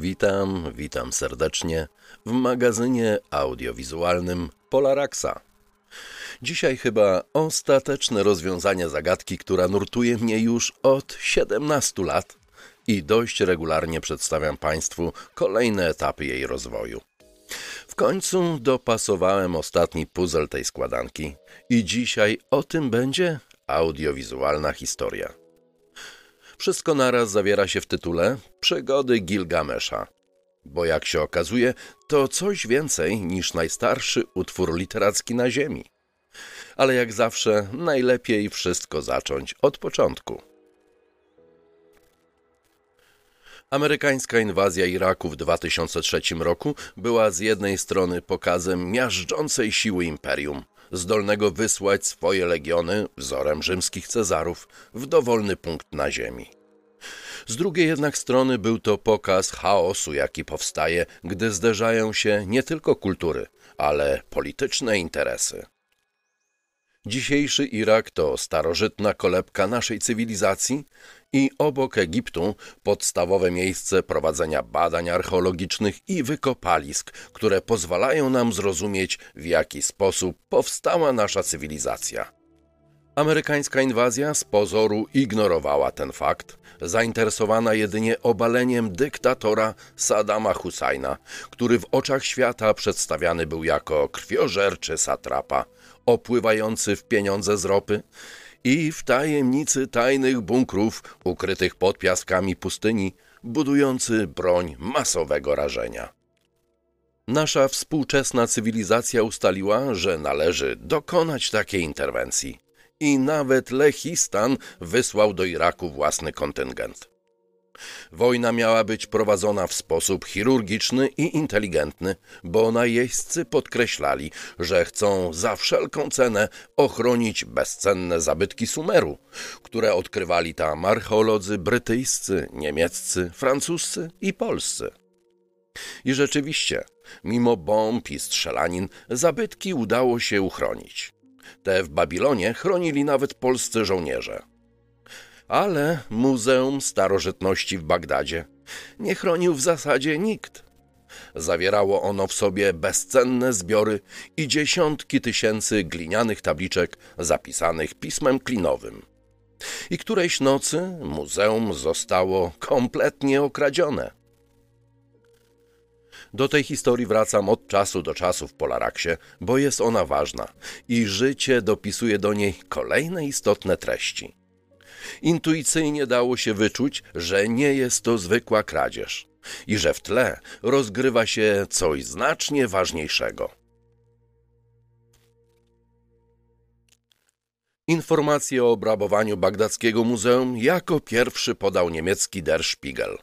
Witam, witam serdecznie w magazynie audiowizualnym Polaraxa. Dzisiaj chyba ostateczne rozwiązanie zagadki, która nurtuje mnie już od 17 lat i dość regularnie przedstawiam Państwu kolejne etapy jej rozwoju. W końcu dopasowałem ostatni puzzle tej składanki i dzisiaj o tym będzie audiowizualna historia. Wszystko naraz zawiera się w tytule Przygody Gilgamesza. Bo jak się okazuje, to coś więcej niż najstarszy utwór literacki na Ziemi. Ale jak zawsze, najlepiej wszystko zacząć od początku. Amerykańska inwazja Iraku w 2003 roku była z jednej strony pokazem miażdżącej siły imperium, zdolnego wysłać swoje legiony, wzorem rzymskich Cezarów, w dowolny punkt na ziemi. Z drugiej jednak strony był to pokaz chaosu, jaki powstaje, gdy zderzają się nie tylko kultury, ale polityczne interesy. Dzisiejszy Irak to starożytna kolebka naszej cywilizacji i obok Egiptu podstawowe miejsce prowadzenia badań archeologicznych i wykopalisk, które pozwalają nam zrozumieć, w jaki sposób powstała nasza cywilizacja. Amerykańska inwazja z pozoru ignorowała ten fakt, zainteresowana jedynie obaleniem dyktatora Saddama Husajna, który w oczach świata przedstawiany był jako krwiożerczy satrapa, opływający w pieniądze z ropy i w tajemnicy tajnych bunkrów ukrytych pod piaskami pustyni, budujący broń masowego rażenia. Nasza współczesna cywilizacja ustaliła, że należy dokonać takiej interwencji i nawet Lechistan wysłał do Iraku własny kontyngent. Wojna miała być prowadzona w sposób chirurgiczny i inteligentny, bo najeźdźcy podkreślali, że chcą za wszelką cenę ochronić bezcenne zabytki Sumeru, które odkrywali tam archeolodzy brytyjscy, niemieccy, francuscy i polscy. I rzeczywiście, mimo bomb i strzelanin, zabytki udało się uchronić. Te w Babilonie chronili nawet polscy żołnierze. Ale Muzeum Starożytności w Bagdadzie nie chronił w zasadzie nikt. Zawierało ono w sobie bezcenne zbiory i dziesiątki tysięcy glinianych tabliczek zapisanych pismem klinowym. I którejś nocy muzeum zostało kompletnie okradzione. Do tej historii wracam od czasu do czasu w Polaraksie, bo jest ona ważna i życie dopisuje do niej kolejne istotne treści. Intuicyjnie dało się wyczuć, że nie jest to zwykła kradzież i że w tle rozgrywa się coś znacznie ważniejszego. Informację o obrabowaniu bagdackiego muzeum jako pierwszy podał niemiecki Der Spiegel.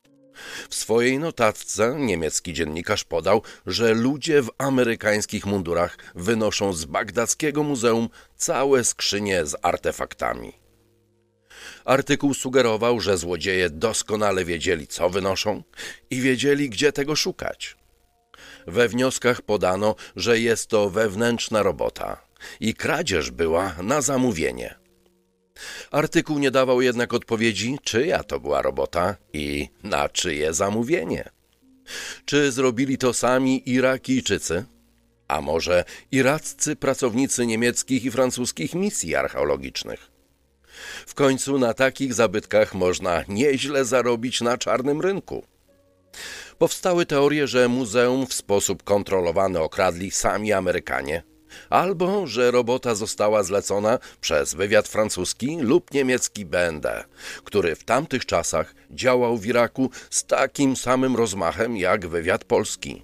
W swojej notatce niemiecki dziennikarz podał, że ludzie w amerykańskich mundurach wynoszą z bagdackiego muzeum całe skrzynie z artefaktami. Artykuł sugerował, że złodzieje doskonale wiedzieli, co wynoszą i wiedzieli, gdzie tego szukać. We wnioskach podano, że jest to wewnętrzna robota i kradzież była na zamówienie. Artykuł nie dawał jednak odpowiedzi, czyja to była robota i na czyje zamówienie. Czy zrobili to sami Irakijczycy? A może iraccy pracownicy niemieckich i francuskich misji archeologicznych? W końcu na takich zabytkach można nieźle zarobić na czarnym rynku. Powstały teorie, że muzeum w sposób kontrolowany okradli sami Amerykanie – albo że robota została zlecona przez wywiad francuski lub niemiecki BND, który w tamtych czasach działał w Iraku z takim samym rozmachem jak wywiad polski.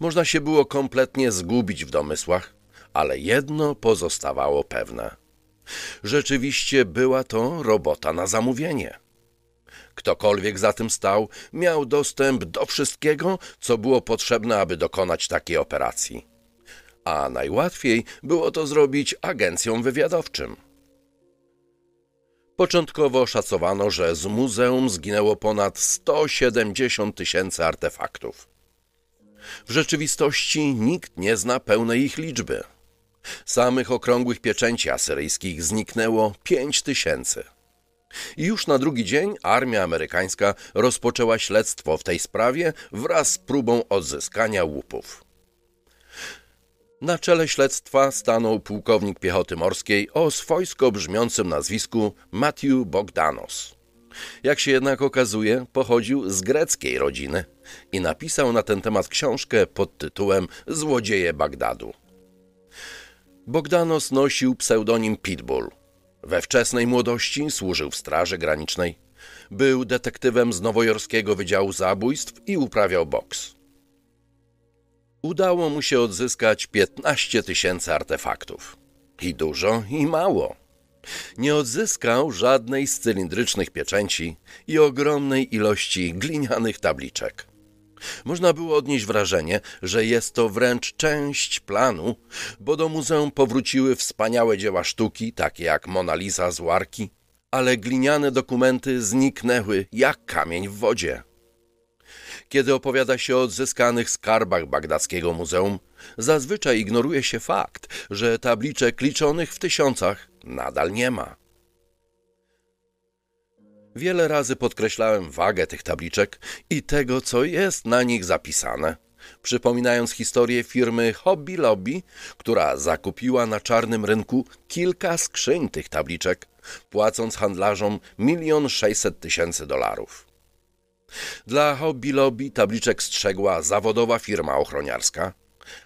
Można się było kompletnie zgubić w domysłach, ale jedno pozostawało pewne. Rzeczywiście była to robota na zamówienie. Ktokolwiek za tym stał, miał dostęp do wszystkiego, co było potrzebne, aby dokonać takiej operacji a najłatwiej było to zrobić agencjom wywiadowczym. Początkowo szacowano, że z muzeum zginęło ponad 170 tysięcy artefaktów. W rzeczywistości nikt nie zna pełnej ich liczby. Samych okrągłych pieczęci asyryjskich zniknęło 5 tysięcy. I już na drugi dzień armia amerykańska rozpoczęła śledztwo w tej sprawie wraz z próbą odzyskania łupów. Na czele śledztwa stanął pułkownik piechoty morskiej o swojsko brzmiącym nazwisku Matthew Bogdanos. Jak się jednak okazuje, pochodził z greckiej rodziny i napisał na ten temat książkę pod tytułem Złodzieje Bagdadu. Bogdanos nosił pseudonim Pitbull. We wczesnej młodości służył w Straży Granicznej. Był detektywem z nowojorskiego Wydziału Zabójstw i uprawiał boks. Udało mu się odzyskać 15 tysięcy artefaktów. I dużo, i mało. Nie odzyskał żadnej z cylindrycznych pieczęci i ogromnej ilości glinianych tabliczek. Można było odnieść wrażenie, że jest to wręcz część planu, bo do muzeum powróciły wspaniałe dzieła sztuki, takie jak Mona Lisa z Łarki, ale gliniane dokumenty zniknęły jak kamień w wodzie. Kiedy opowiada się o odzyskanych skarbach bagdackiego muzeum, zazwyczaj ignoruje się fakt, że tabliczek liczonych w tysiącach nadal nie ma. Wiele razy podkreślałem wagę tych tabliczek i tego, co jest na nich zapisane, przypominając historię firmy Hobby Lobby, która zakupiła na czarnym rynku kilka skrzyń tych tabliczek, płacąc handlarzom milion sześćset tysięcy dolarów. Dla Hobby Lobby tabliczek strzegła zawodowa firma ochroniarska,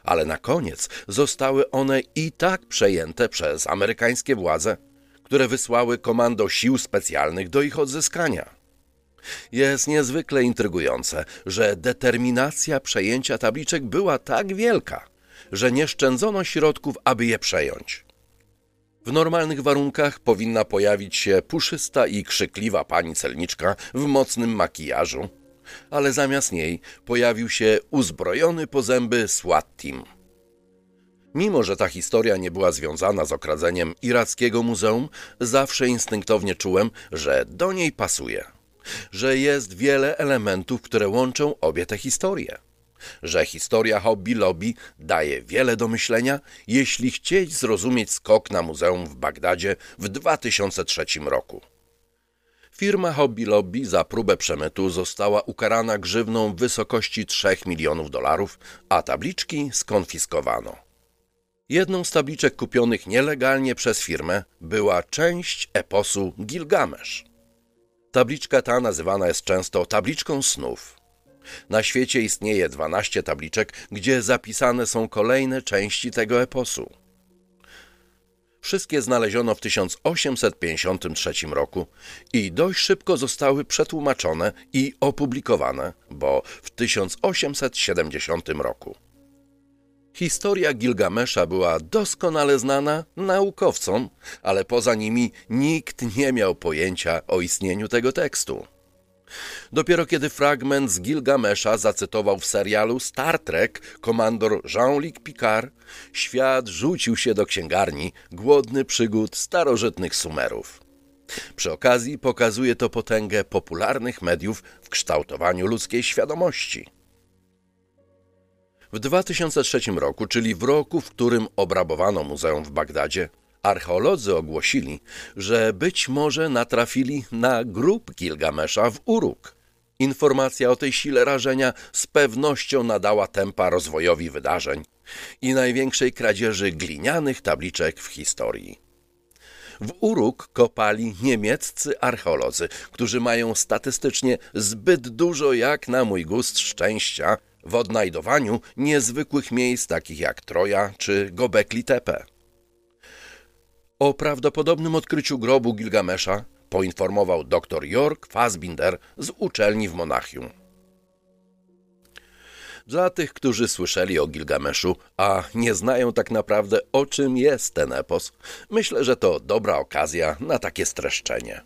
ale na koniec zostały one i tak przejęte przez amerykańskie władze – które wysłały komando sił specjalnych do ich odzyskania. Jest niezwykle intrygujące, że determinacja przejęcia tabliczek była tak wielka, że nie szczędzono środków, aby je przejąć. W normalnych warunkach powinna pojawić się puszysta i krzykliwa pani celniczka w mocnym makijażu, ale zamiast niej pojawił się uzbrojony po zęby SWAT team. Mimo, że ta historia nie była związana z okradzeniem irackiego muzeum, zawsze instynktownie czułem, że do niej pasuje. Że jest wiele elementów, które łączą obie te historie. Że historia Hobby Lobby daje wiele do myślenia, jeśli chcieć zrozumieć skok na muzeum w Bagdadzie w 2003 roku. Firma Hobby Lobby za próbę przemytu została ukarana grzywną w wysokości 3 milionów dolarów, a tabliczki skonfiskowano. Jedną z tabliczek kupionych nielegalnie przez firmę była część eposu Gilgamesz. Tabliczka ta nazywana jest często tabliczką snów. Na świecie istnieje 12 tabliczek, gdzie zapisane są kolejne części tego eposu. Wszystkie znaleziono w 1853 roku i dość szybko zostały przetłumaczone i opublikowane, bo w 1870 roku. Historia Gilgamesza była doskonale znana naukowcom, ale poza nimi nikt nie miał pojęcia o istnieniu tego tekstu. Dopiero kiedy fragment z Gilgamesza zacytował w serialu Star Trek komandor Jean-Luc Picard, świat rzucił się do księgarni, głodny przygód starożytnych Sumerów. Przy okazji pokazuje to potęgę popularnych mediów w kształtowaniu ludzkiej świadomości. W 2003 roku, czyli w roku, w którym obrabowano muzeum w Bagdadzie, archeolodzy ogłosili, że być może natrafili na grób Gilgamesza w Uruk. Informacja o tej sile rażenia z pewnością nadała tempa rozwojowi wydarzeń i największej kradzieży glinianych tabliczek w historii. W Uruk kopali niemieccy archeolodzy, którzy mają statystycznie zbyt dużo jak na mój gust szczęścia, w odnajdowaniu niezwykłych miejsc takich jak Troja czy Gobekli Tepe. O prawdopodobnym odkryciu grobu Gilgamesza poinformował dr York Fassbinder z uczelni w Monachium. Dla tych, którzy słyszeli o Gilgameszu, a nie znają tak naprawdę o czym jest ten epos, myślę, że to dobra okazja na takie streszczenie.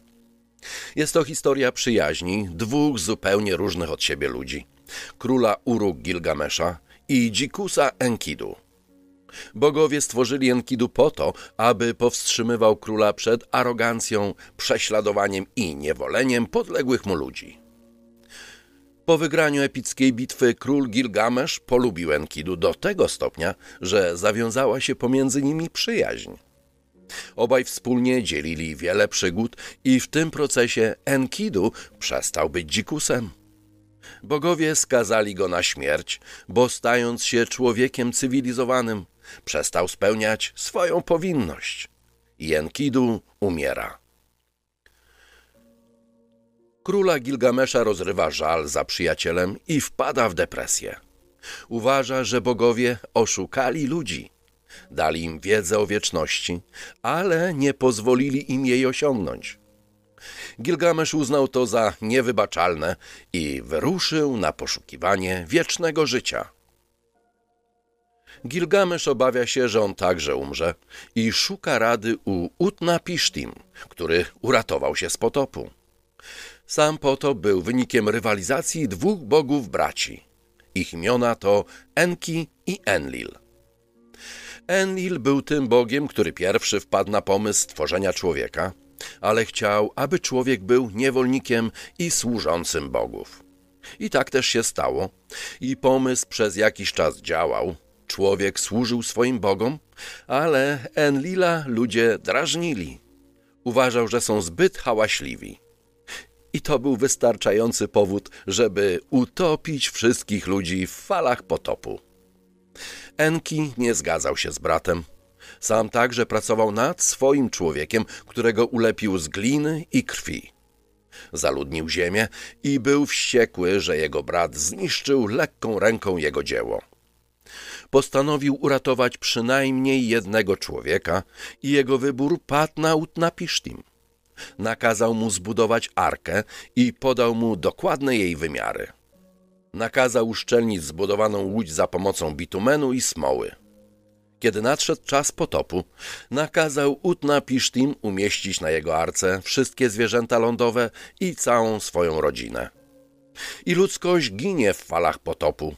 Jest to historia przyjaźni dwóch zupełnie różnych od siebie ludzi króla Uruk Gilgamesza i dzikusa Enkidu. Bogowie stworzyli Enkidu po to, aby powstrzymywał króla przed arogancją, prześladowaniem i niewoleniem podległych mu ludzi. Po wygraniu epickiej bitwy król Gilgamesz polubił Enkidu do tego stopnia, że zawiązała się pomiędzy nimi przyjaźń. Obaj wspólnie dzielili wiele przygód i w tym procesie Enkidu przestał być dzikusem. Bogowie skazali go na śmierć, bo stając się człowiekiem cywilizowanym, przestał spełniać swoją powinność. I Enkidu umiera. Króla Gilgamesza rozrywa żal za przyjacielem i wpada w depresję. Uważa, że bogowie oszukali ludzi. Dali im wiedzę o wieczności, ale nie pozwolili im jej osiągnąć. Gilgamesz uznał to za niewybaczalne i wyruszył na poszukiwanie wiecznego życia. Gilgamesz obawia się, że on także umrze i szuka rady u Utnapishtim, który uratował się z potopu. Sam potop był wynikiem rywalizacji dwóch bogów braci. Ich imiona to Enki i Enlil. Enlil był tym bogiem, który pierwszy wpadł na pomysł stworzenia człowieka, ale chciał, aby człowiek był niewolnikiem i służącym bogów. I tak też się stało. I pomysł przez jakiś czas działał. Człowiek służył swoim bogom, ale Enlila ludzie drażnili. Uważał, że są zbyt hałaśliwi. I to był wystarczający powód, żeby utopić wszystkich ludzi w falach potopu. Enki nie zgadzał się z bratem. Sam także pracował nad swoim człowiekiem, którego ulepił z gliny i krwi. Zaludnił ziemię i był wściekły, że jego brat zniszczył lekką ręką jego dzieło. Postanowił uratować przynajmniej jednego człowieka i jego wybór padł na Utnapishtim. Nakazał mu zbudować arkę i podał mu dokładne jej wymiary. Nakazał uszczelnić zbudowaną łódź za pomocą bitumenu i smoły. Kiedy nadszedł czas potopu, nakazał Utnapishtim umieścić na jego arce wszystkie zwierzęta lądowe i całą swoją rodzinę. I ludzkość ginie w falach potopu.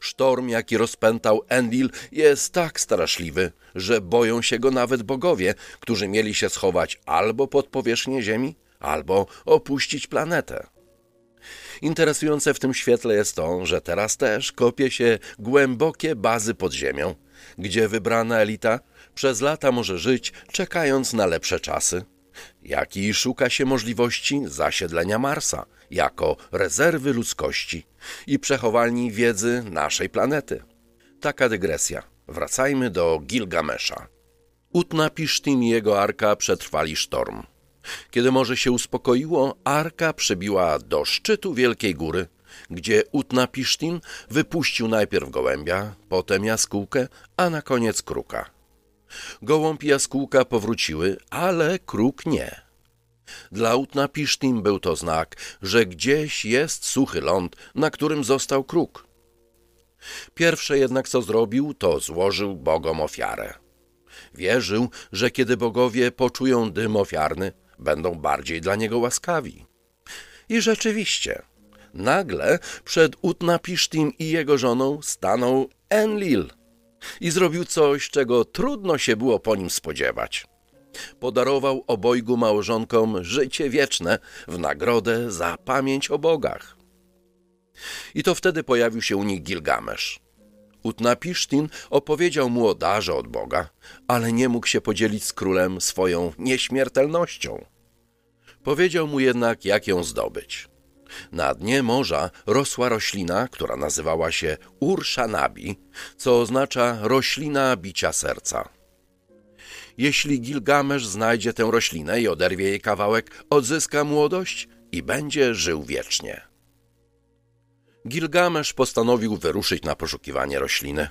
Sztorm, jaki rozpętał Enlil, jest tak straszliwy, że boją się go nawet bogowie, którzy mieli się schować albo pod powierzchnię Ziemi, albo opuścić planetę. Interesujące w tym świetle jest to, że teraz też kopie się głębokie bazy pod ziemią, gdzie wybrana elita przez lata może żyć, czekając na lepsze czasy, jak i szuka się możliwości zasiedlenia Marsa jako rezerwy ludzkości i przechowalni wiedzy naszej planety. Taka dygresja. Wracajmy do Gilgamesza. Utnapishtim i jego arka przetrwali sztorm. Kiedy morze się uspokoiło, arka przebiła do szczytu wielkiej góry, gdzie Utnapishtim wypuścił najpierw gołębia, potem jaskółkę, a na koniec kruka. Gołąb i jaskółka powróciły, ale kruk nie. Dla Utnapishtim był to znak, że gdzieś jest suchy ląd, na którym został kruk. Pierwsze jednak co zrobił, to złożył bogom ofiarę. Wierzył, że kiedy bogowie poczują dym ofiarny, będą bardziej dla niego łaskawi. I rzeczywiście, nagle przed Utnapishtim i jego żoną stanął Enlil i zrobił coś, czego trudno się było po nim spodziewać. Podarował obojgu małżonkom życie wieczne w nagrodę za pamięć o bogach. I to wtedy pojawił się u nich Gilgamesz. Utnapishtim opowiedział mu o darze od Boga, ale nie mógł się podzielić z królem swoją nieśmiertelnością. Powiedział mu jednak, jak ją zdobyć. Na dnie morza rosła roślina, która nazywała się Urshanabi, co oznacza roślina bicia serca. Jeśli Gilgamesz znajdzie tę roślinę i oderwie jej kawałek, odzyska młodość i będzie żył wiecznie. Gilgamesz postanowił wyruszyć na poszukiwanie rośliny.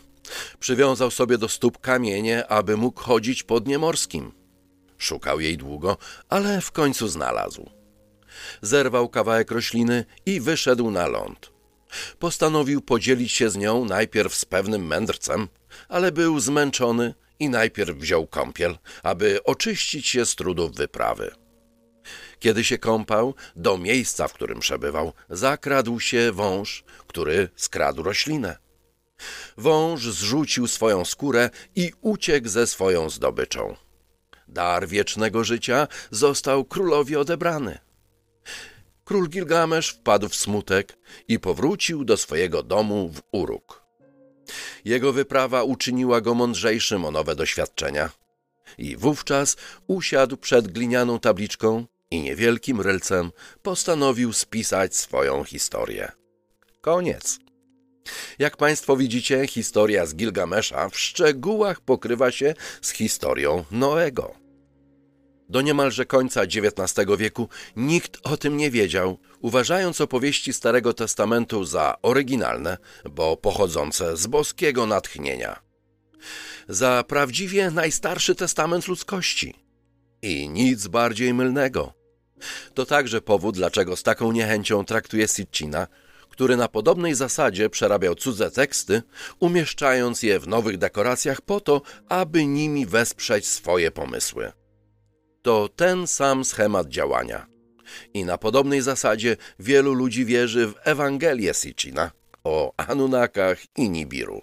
Przywiązał sobie do stóp kamienie, aby mógł chodzić po dnie morskim. Szukał jej długo, ale w końcu znalazł. Zerwał kawałek rośliny i wyszedł na ląd. Postanowił podzielić się z nią najpierw z pewnym mędrcem, ale był zmęczony i najpierw wziął kąpiel, aby oczyścić się z trudów wyprawy. Kiedy się kąpał, do miejsca, w którym przebywał, zakradł się wąż, który skradł roślinę. Wąż zrzucił swoją skórę i uciekł ze swoją zdobyczą. Dar wiecznego życia został królowi odebrany. Król Gilgamesz wpadł w smutek i powrócił do swojego domu w Uruk. Jego wyprawa uczyniła go mądrzejszym o nowe doświadczenia. i wówczas usiadł przed glinianą tabliczką i niewielkim rylcem postanowił spisać swoją historię. Koniec. Jak Państwo widzicie, historia z Gilgamesza w szczegółach pokrywa się z historią Noego. Do niemalże końca XIX wieku nikt o tym nie wiedział, uważając opowieści Starego Testamentu za oryginalne, bo pochodzące z boskiego natchnienia. Za prawdziwie najstarszy testament ludzkości. I nic bardziej mylnego. To także powód, dlaczego z taką niechęcią traktuje Sitchina, który na podobnej zasadzie przerabiał cudze teksty, umieszczając je w nowych dekoracjach po to, aby nimi wesprzeć swoje pomysły. To ten sam schemat działania. I na podobnej zasadzie wielu ludzi wierzy w Ewangelię Sitchina o Anunnakach i Nibiru.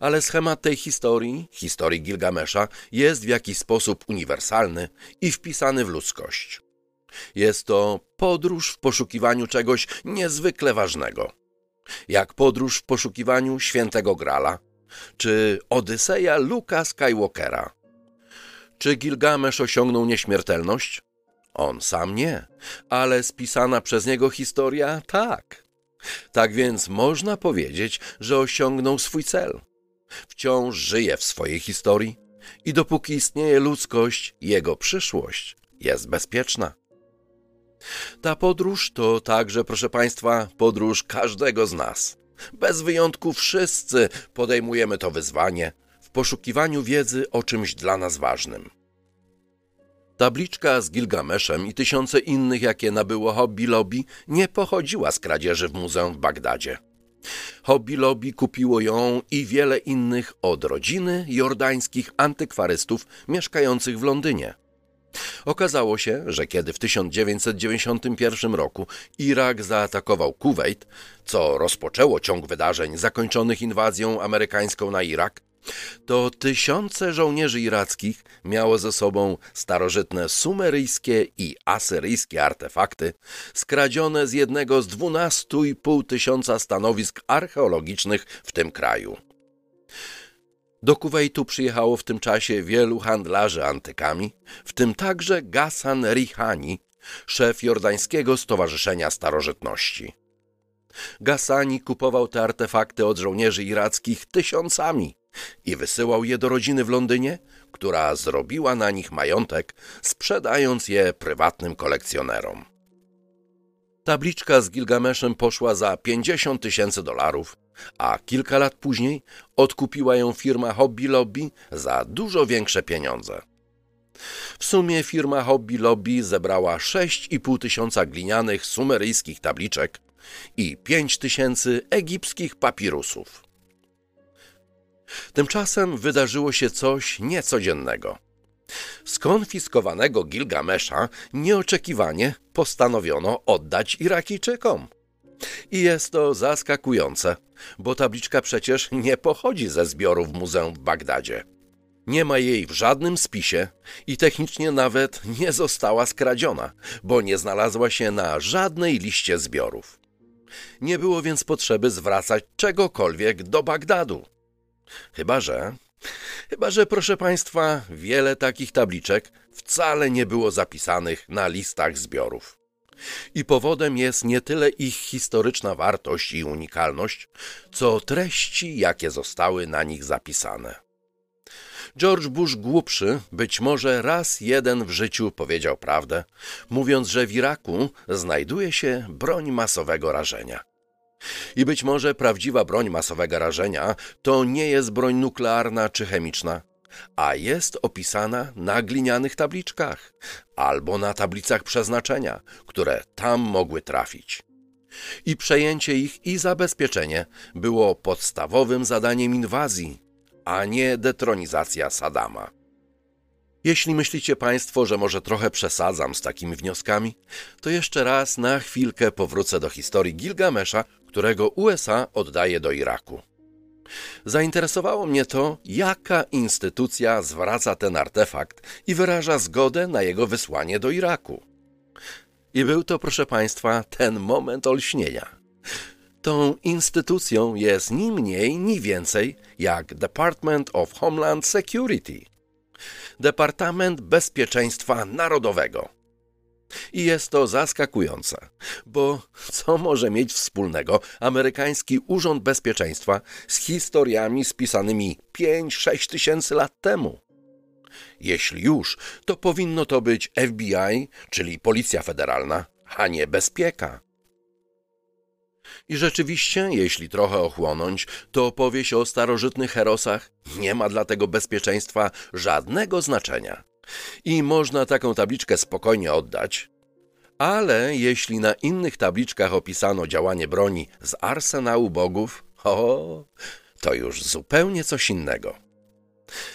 Ale schemat tej historii, historii Gilgamesza, jest w jakiś sposób uniwersalny i wpisany w ludzkość. Jest to podróż w poszukiwaniu czegoś niezwykle ważnego. Jak podróż w poszukiwaniu świętego Grala, czy Odyseja Luka Skywalkera. Czy Gilgamesz osiągnął nieśmiertelność? On sam nie, ale spisana przez niego historia tak. Tak więc można powiedzieć, że osiągnął swój cel. Wciąż żyje w swojej historii i dopóki istnieje ludzkość, jego przyszłość jest bezpieczna. Ta podróż to także, proszę Państwa, podróż każdego z nas. Bez wyjątku wszyscy podejmujemy to wyzwanie poszukiwaniu wiedzy o czymś dla nas ważnym. Tabliczka z Gilgameszem i tysiące innych, jakie nabyło Hobby Lobby, nie pochodziła z kradzieży w muzeum w Bagdadzie. Hobby Lobby kupiło ją i wiele innych od rodziny jordańskich antykwarystów mieszkających w Londynie. Okazało się, że kiedy w 1991 roku Irak zaatakował Kuwait, co rozpoczęło ciąg wydarzeń zakończonych inwazją amerykańską na Irak, to tysiące żołnierzy irackich miało ze sobą starożytne sumeryjskie i asyryjskie artefakty, skradzione z jednego z dwunastu i pół tysiąca stanowisk archeologicznych w tym kraju. Do Kuwejtu przyjechało w tym czasie wielu handlarzy antykami, w tym także Gassan Rihani, szef jordańskiego Stowarzyszenia Starożytności. Gassani kupował te artefakty od żołnierzy irackich tysiącami i wysyłał je do rodziny w Londynie, która zrobiła na nich majątek, sprzedając je prywatnym kolekcjonerom. Tabliczka z Gilgameszem poszła za 50 tysięcy dolarów, a kilka lat później odkupiła ją firma Hobby Lobby za dużo większe pieniądze. W sumie firma Hobby Lobby zebrała 6,5 tysiąca glinianych sumeryjskich tabliczek i 5 tysięcy egipskich papirusów. Tymczasem wydarzyło się coś niecodziennego. Skonfiskowanego Gilgamesza nieoczekiwanie postanowiono oddać Irakijczykom. I jest to zaskakujące, bo tabliczka przecież nie pochodzi ze zbiorów muzeum w Bagdadzie. Nie ma jej w żadnym spisie i technicznie nawet nie została skradziona, bo nie znalazła się na żadnej liście zbiorów. Nie było więc potrzeby zwracać czegokolwiek do Bagdadu. Chyba że, chyba że, proszę Państwa, wiele takich tabliczek wcale nie było zapisanych na listach zbiorów. I powodem jest nie tyle ich historyczna wartość i unikalność, co treści, jakie zostały na nich zapisane. George Bush głupszy być może raz jeden w życiu powiedział prawdę, mówiąc, że w Iraku znajduje się broń masowego rażenia. I być może prawdziwa broń masowego rażenia to nie jest broń nuklearna czy chemiczna, a jest opisana na glinianych tabliczkach albo na tablicach przeznaczenia, które tam mogły trafić. I przejęcie ich i zabezpieczenie było podstawowym zadaniem inwazji, a nie detronizacja Sadama. Jeśli myślicie Państwo, że może trochę przesadzam z takimi wnioskami, to jeszcze raz na chwilkę powrócę do historii Gilgamesza, którego USA oddaje do Iraku. Zainteresowało mnie to, jaka instytucja zwraca ten artefakt i wyraża zgodę na jego wysłanie do Iraku. I był to, proszę Państwa, ten moment olśnienia. Tą instytucją jest ni mniej, ni więcej jak Department of Homeland Security. Departament Bezpieczeństwa Narodowego. I jest to zaskakujące, bo co może mieć wspólnego amerykański Urząd Bezpieczeństwa z historiami spisanymi 5-6 tysięcy lat temu? Jeśli już, to powinno to być FBI, czyli Policja Federalna, a nie bezpieka. I rzeczywiście, jeśli trochę ochłonąć, to opowieść o starożytnych herosach nie ma dla tego bezpieczeństwa żadnego znaczenia. I można taką tabliczkę spokojnie oddać. Ale jeśli na innych tabliczkach opisano działanie broni z arsenału bogów, o, to już zupełnie coś innego.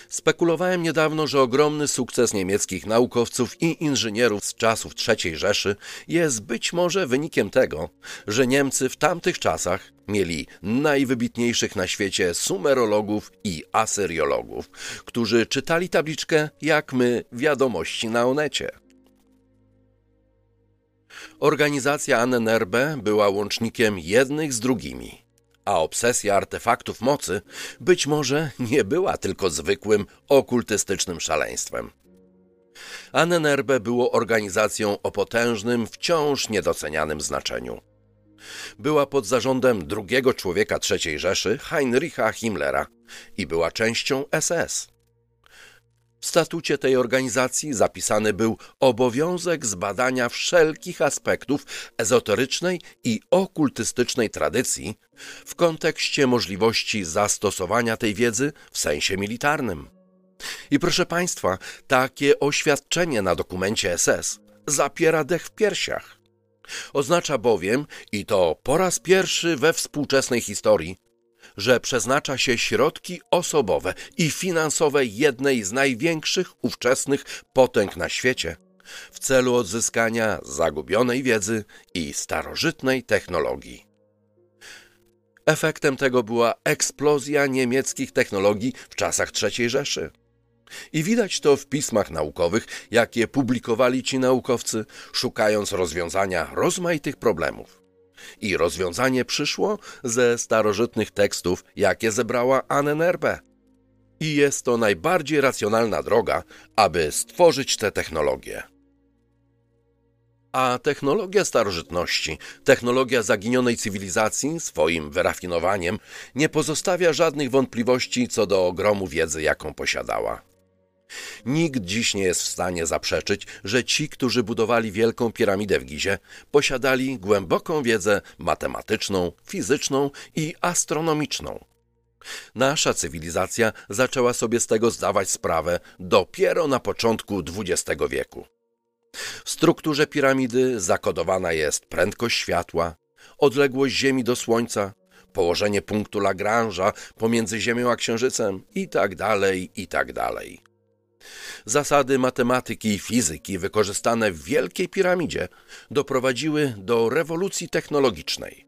Spekulowałem niedawno, że ogromny sukces niemieckich naukowców i inżynierów z czasów III Rzeszy jest być może wynikiem tego, że Niemcy w tamtych czasach mieli najwybitniejszych na świecie sumerologów i asyriologów, którzy czytali tabliczkę jak my wiadomości na onecie. Organizacja Annenerbe była łącznikiem jednych z drugimi a obsesja artefaktów mocy być może nie była tylko zwykłym okultystycznym szaleństwem. Annenerbe było organizacją o potężnym, wciąż niedocenianym znaczeniu. Była pod zarządem drugiego człowieka III Rzeszy, Heinricha Himmlera, i była częścią SS. W statucie tej organizacji zapisany był obowiązek zbadania wszelkich aspektów ezoterycznej i okultystycznej tradycji w kontekście możliwości zastosowania tej wiedzy w sensie militarnym. I proszę Państwa, takie oświadczenie na dokumencie SS zapiera dech w piersiach. Oznacza bowiem, i to po raz pierwszy we współczesnej historii, że przeznacza się środki osobowe i finansowe jednej z największych ówczesnych potęg na świecie w celu odzyskania zagubionej wiedzy i starożytnej technologii. Efektem tego była eksplozja niemieckich technologii w czasach III Rzeszy. I widać to w pismach naukowych, jakie publikowali ci naukowcy, szukając rozwiązania rozmaitych problemów. I rozwiązanie przyszło ze starożytnych tekstów, jakie zebrała Annenerbe. I jest to najbardziej racjonalna droga, aby stworzyć te technologie. A technologia starożytności, technologia zaginionej cywilizacji, swoim wyrafinowaniem, nie pozostawia żadnych wątpliwości co do ogromu wiedzy, jaką posiadała. Nikt dziś nie jest w stanie zaprzeczyć, że ci, którzy budowali wielką piramidę w Gizie, posiadali głęboką wiedzę matematyczną, fizyczną i astronomiczną. Nasza cywilizacja zaczęła sobie z tego zdawać sprawę dopiero na początku XX wieku. W strukturze piramidy zakodowana jest prędkość światła, odległość Ziemi do Słońca, położenie punktu Lagrange'a pomiędzy Ziemią a Księżycem itd., tak itd. Zasady matematyki i fizyki wykorzystane w Wielkiej Piramidzie doprowadziły do rewolucji technologicznej.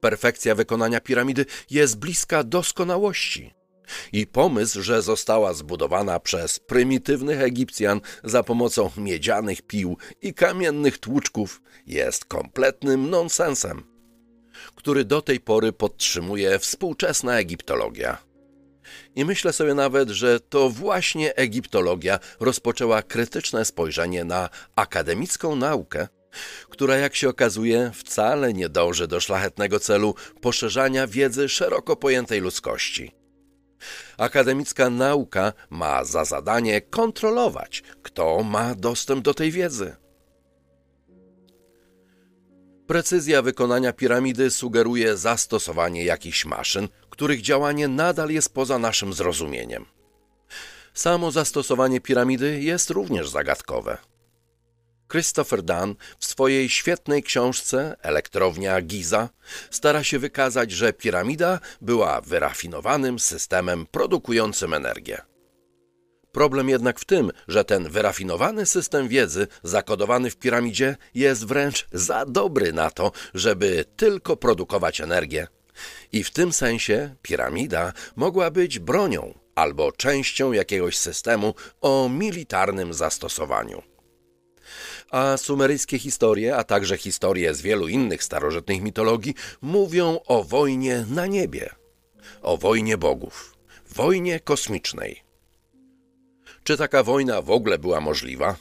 Perfekcja wykonania piramidy jest bliska doskonałości. I pomysł, że została zbudowana przez prymitywnych Egipcjan za pomocą miedzianych pił i kamiennych tłuczków, jest kompletnym nonsensem, który do tej pory podtrzymuje współczesna egiptologia. I myślę sobie nawet, że to właśnie egiptologia rozpoczęła krytyczne spojrzenie na akademicką naukę, która, jak się okazuje, wcale nie dąży do szlachetnego celu poszerzania wiedzy szeroko pojętej ludzkości. Akademicka nauka ma za zadanie kontrolować, kto ma dostęp do tej wiedzy. Precyzja wykonania piramidy sugeruje zastosowanie jakichś maszyn, których działanie nadal jest poza naszym zrozumieniem. Samo zastosowanie piramidy jest również zagadkowe. Christopher Dunn w swojej świetnej książce Elektrownia Giza stara się wykazać, że piramida była wyrafinowanym systemem produkującym energię. Problem jednak w tym, że ten wyrafinowany system wiedzy zakodowany w piramidzie jest wręcz za dobry na to, żeby tylko produkować energię. I w tym sensie piramida mogła być bronią albo częścią jakiegoś systemu o militarnym zastosowaniu. A sumeryjskie historie, a także historie z wielu innych starożytnych mitologii mówią o wojnie na niebie, o wojnie bogów, wojnie kosmicznej. Czy taka wojna w ogóle była możliwa?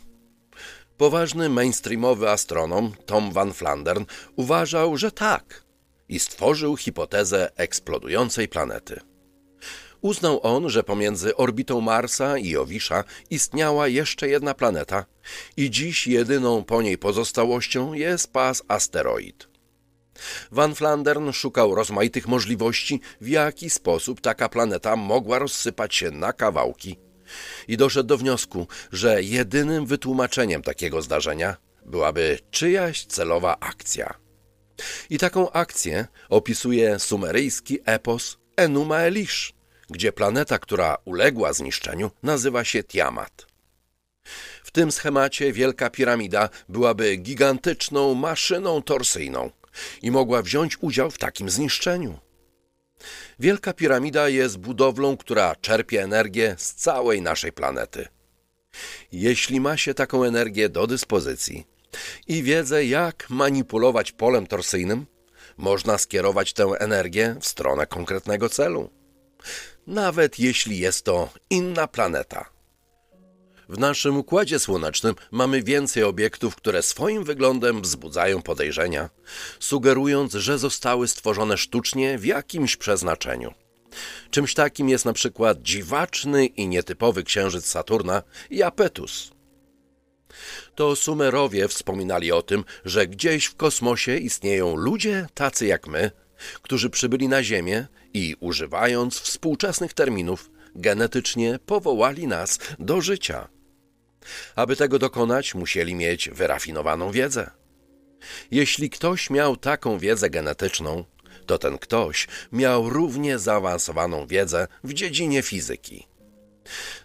Poważny mainstreamowy astronom Tom Van Flandern uważał, że tak i stworzył hipotezę eksplodującej planety. Uznał on, że pomiędzy orbitą Marsa i Jowisza istniała jeszcze jedna planeta i dziś jedyną po niej pozostałością jest pas asteroid. Van Flandern szukał rozmaitych możliwości, w jaki sposób taka planeta mogła rozsypać się na kawałki i doszedł do wniosku, że jedynym wytłumaczeniem takiego zdarzenia byłaby czyjaś celowa akcja. I taką akcję opisuje sumeryjski epos Enuma Elish, gdzie planeta, która uległa zniszczeniu, nazywa się Tiamat. W tym schemacie Wielka Piramida byłaby gigantyczną maszyną torsyjną i mogła wziąć udział w takim zniszczeniu. Wielka Piramida jest budowlą, która czerpie energię z całej naszej planety. Jeśli ma się taką energię do dyspozycji i wiedzę, jak manipulować polem torsyjnym, można skierować tę energię w stronę konkretnego celu. Nawet jeśli jest to inna planeta. W naszym układzie słonecznym mamy więcej obiektów, które swoim wyglądem wzbudzają podejrzenia, sugerując, że zostały stworzone sztucznie w jakimś przeznaczeniu. Czymś takim jest na przykład dziwaczny i nietypowy księżyc Saturna Japetus. To Sumerowie wspominali o tym, że gdzieś w kosmosie istnieją ludzie tacy jak my, którzy przybyli na Ziemię i używając współczesnych terminów, genetycznie powołali nas do życia. Aby tego dokonać, musieli mieć wyrafinowaną wiedzę. Jeśli ktoś miał taką wiedzę genetyczną, to ten ktoś miał równie zaawansowaną wiedzę w dziedzinie fizyki.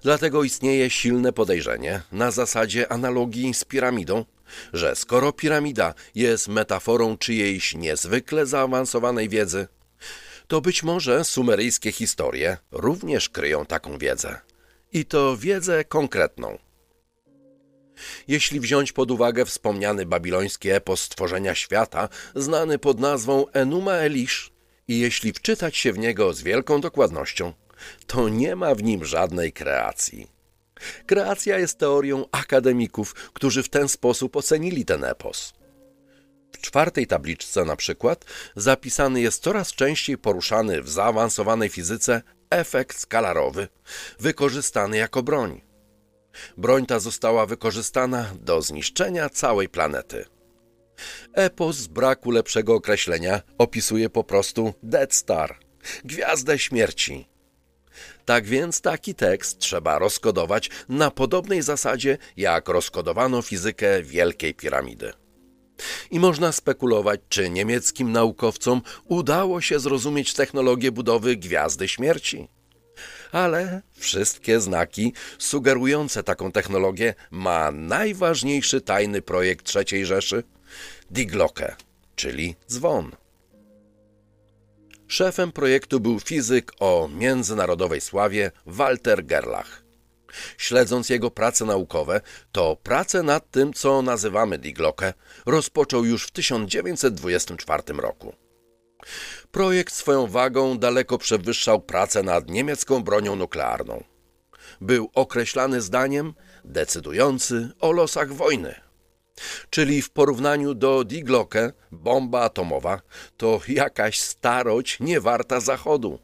Dlatego istnieje silne podejrzenie, na zasadzie analogii z piramidą, że skoro piramida jest metaforą czyjejś niezwykle zaawansowanej wiedzy, to być może sumeryjskie historie również kryją taką wiedzę. I to wiedzę konkretną. Jeśli wziąć pod uwagę wspomniany babiloński epos stworzenia świata, znany pod nazwą Enuma Elish, i jeśli wczytać się w niego z wielką dokładnością, to nie ma w nim żadnej kreacji. Kreacja jest teorią akademików, którzy w ten sposób ocenili ten epos. W czwartej tabliczce na przykład zapisany jest coraz częściej poruszany w zaawansowanej fizyce efekt skalarowy, wykorzystany jako broń. Broń ta została wykorzystana do zniszczenia całej planety. Epos z braku lepszego określenia opisuje po prostu Dead Star, gwiazdę śmierci. Tak więc taki tekst trzeba rozkodować na podobnej zasadzie, jak rozkodowano fizykę Wielkiej Piramidy. I można spekulować, czy niemieckim naukowcom udało się zrozumieć technologię budowy Gwiazdy Śmierci ale wszystkie znaki sugerujące taką technologię ma najważniejszy tajny projekt III Rzeszy Die Glocke, czyli dzwon. Szefem projektu był fizyk o międzynarodowej sławie Walter Gerlach. Śledząc jego prace naukowe, to pracę nad tym, co nazywamy Die Glocke, rozpoczął już w 1924 roku. Projekt swoją wagą daleko przewyższał pracę nad niemiecką bronią nuklearną. Był określany zdaniem decydujący o losach wojny. Czyli w porównaniu do Die Glocke, bomba atomowa to jakaś starość niewarta zachodu.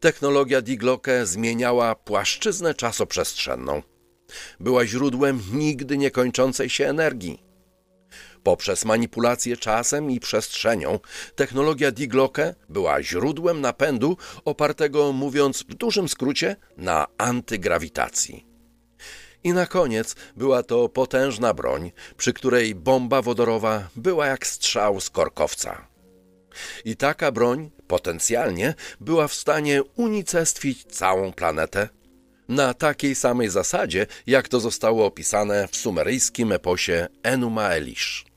Technologia Die Glocke zmieniała płaszczyznę czasoprzestrzenną. Była źródłem nigdy niekończącej się energii Poprzez manipulację czasem i przestrzenią technologia Diglocke była źródłem napędu opartego, mówiąc w dużym skrócie, na antygrawitacji. I na koniec była to potężna broń, przy której bomba wodorowa była jak strzał z korkowca. I taka broń potencjalnie była w stanie unicestwić całą planetę na takiej samej zasadzie, jak to zostało opisane w sumeryjskim eposie Enuma Elish.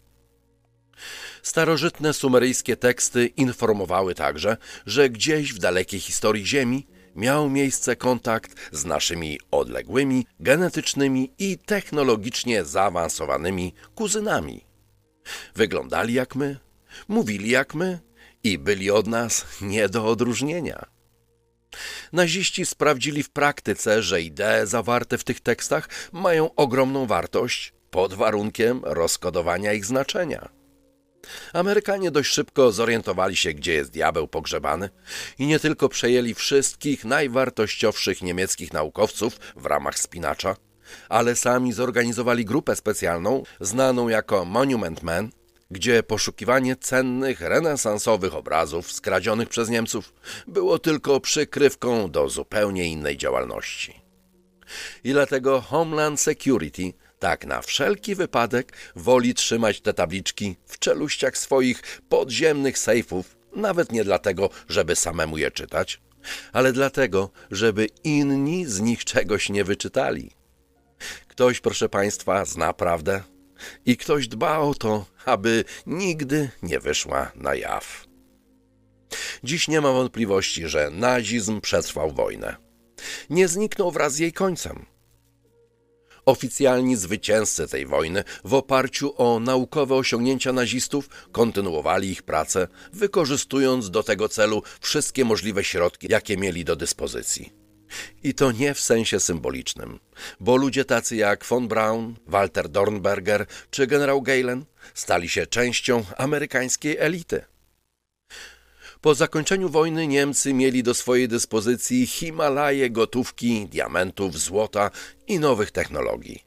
Starożytne sumeryjskie teksty informowały także, że gdzieś w dalekiej historii Ziemi miał miejsce kontakt z naszymi odległymi, genetycznymi i technologicznie zaawansowanymi kuzynami. Wyglądali jak my, mówili jak my i byli od nas nie do odróżnienia. Naziści sprawdzili w praktyce, że idee zawarte w tych tekstach mają ogromną wartość pod warunkiem rozkodowania ich znaczenia. Amerykanie dość szybko zorientowali się, gdzie jest diabeł pogrzebany i nie tylko przejęli wszystkich najwartościowszych niemieckich naukowców w ramach spinacza, ale sami zorganizowali grupę specjalną znaną jako Monument Men, gdzie poszukiwanie cennych, renesansowych obrazów skradzionych przez Niemców było tylko przykrywką do zupełnie innej działalności. I dlatego Homeland Security tak na wszelki wypadek woli trzymać te tabliczki w czeluściach swoich podziemnych sejfów, nawet nie dlatego, żeby samemu je czytać, ale dlatego, żeby inni z nich czegoś nie wyczytali. Ktoś, proszę Państwa, zna prawdę i ktoś dba o to, aby nigdy nie wyszła na jaw. Dziś nie ma wątpliwości, że nazizm przetrwał wojnę. Nie zniknął wraz z jej końcem. Oficjalni zwycięzcy tej wojny w oparciu o naukowe osiągnięcia nazistów kontynuowali ich pracę, wykorzystując do tego celu wszystkie możliwe środki, jakie mieli do dyspozycji. I to nie w sensie symbolicznym, bo ludzie tacy jak von Braun, Walter Dornberger czy generał Galen stali się częścią amerykańskiej elity. Po zakończeniu wojny Niemcy mieli do swojej dyspozycji Himalaje gotówki, diamentów, złota i nowych technologii.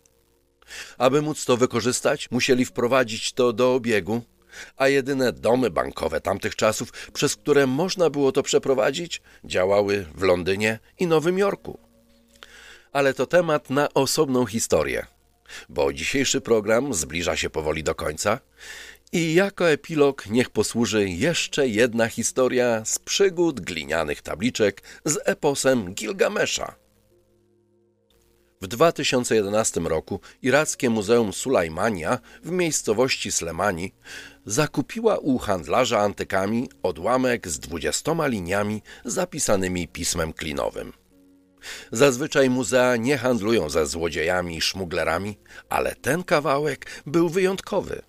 Aby móc to wykorzystać, musieli wprowadzić to do obiegu, a jedyne domy bankowe tamtych czasów, przez które można było to przeprowadzić, działały w Londynie i Nowym Jorku. Ale to temat na osobną historię, bo dzisiejszy program zbliża się powoli do końca i jako epilog niech posłuży jeszcze jedna historia z przygód glinianych tabliczek z eposem Gilgamesza. W 2011 roku irackie Muzeum Sulajmania w miejscowości Slemani zakupiła u handlarza antykami odłamek z dwudziestoma liniami zapisanymi pismem klinowym. Zazwyczaj muzea nie handlują ze złodziejami i szmuglerami, ale ten kawałek był wyjątkowy.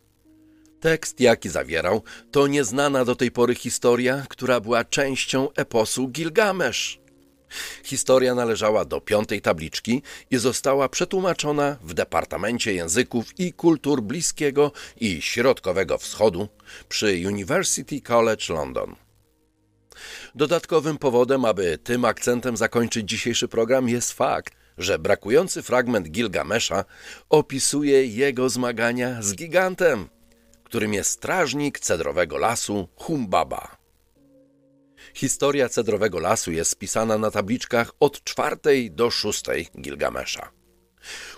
Tekst, jaki zawierał, to nieznana do tej pory historia, która była częścią eposu Gilgamesz. Historia należała do piątej tabliczki i została przetłumaczona w Departamencie Języków i Kultur Bliskiego i Środkowego Wschodu przy University College London. Dodatkowym powodem, aby tym akcentem zakończyć dzisiejszy program jest fakt, że brakujący fragment Gilgamesza opisuje jego zmagania z gigantem, którym jest strażnik cedrowego lasu Humbaba. Historia cedrowego lasu jest spisana na tabliczkach od czwartej do szóstej Gilgamesza.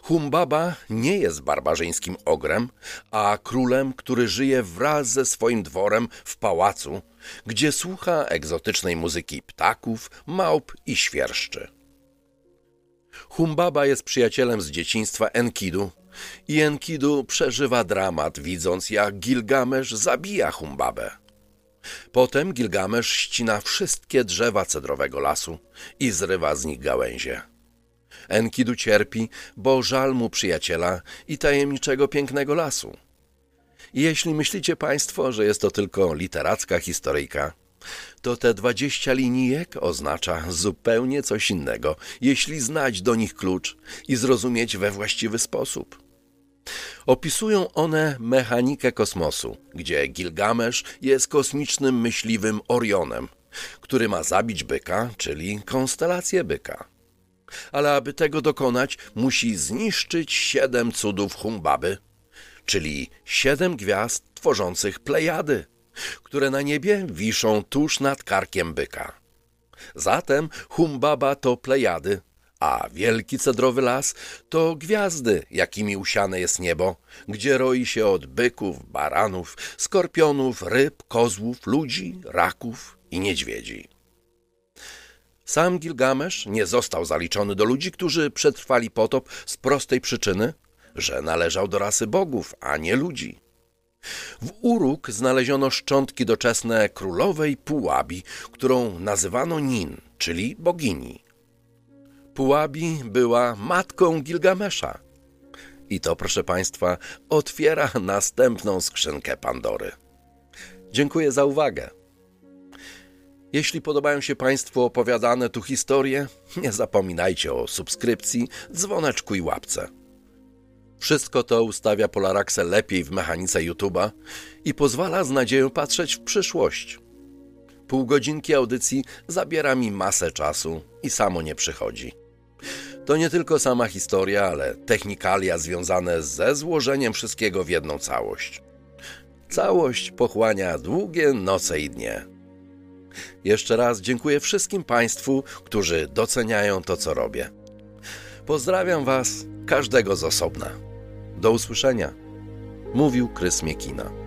Humbaba nie jest barbarzyńskim ogrem, a królem, który żyje wraz ze swoim dworem w pałacu, gdzie słucha egzotycznej muzyki ptaków, małp i świerszczy. Humbaba jest przyjacielem z dzieciństwa Enkidu i Enkidu przeżywa dramat, widząc jak Gilgamesz zabija Humbabę. Potem Gilgamesz ścina wszystkie drzewa cedrowego lasu i zrywa z nich gałęzie. Enkidu cierpi, bo żal mu przyjaciela i tajemniczego pięknego lasu. I jeśli myślicie Państwo, że jest to tylko literacka historyjka, to te dwadzieścia linijek oznacza zupełnie coś innego, jeśli znać do nich klucz i zrozumieć we właściwy sposób. Opisują one mechanikę kosmosu, gdzie Gilgamesz jest kosmicznym myśliwym Orionem, który ma zabić byka, czyli konstelację byka. Ale aby tego dokonać, musi zniszczyć siedem cudów Humbaby, czyli siedem gwiazd tworzących Plejady, które na niebie wiszą tuż nad karkiem byka. Zatem Humbaba to Plejady, a wielki cedrowy las to gwiazdy, jakimi usiane jest niebo, gdzie roi się od byków, baranów, skorpionów, ryb, kozłów, ludzi, raków i niedźwiedzi. Sam Gilgamesz nie został zaliczony do ludzi, którzy przetrwali potop z prostej przyczyny, że należał do rasy bogów, a nie ludzi. W Uruk znaleziono szczątki doczesne królowej Pułabi, którą nazywano Nin, czyli bogini. Pułabi była matką Gilgamesza. I to, proszę Państwa, otwiera następną skrzynkę Pandory. Dziękuję za uwagę. Jeśli podobają się Państwu opowiadane tu historie, nie zapominajcie o subskrypcji, dzwoneczku i łapce. Wszystko to ustawia Polaraxę lepiej w mechanice YouTube'a i pozwala z nadzieją patrzeć w przyszłość. Pół godzinki audycji zabiera mi masę czasu i samo nie przychodzi. To nie tylko sama historia, ale technikalia związane ze złożeniem wszystkiego w jedną całość. Całość pochłania długie noce i dnie. Jeszcze raz dziękuję wszystkim Państwu, którzy doceniają to, co robię. Pozdrawiam Was, każdego z osobna. Do usłyszenia. Mówił Krys Miekina.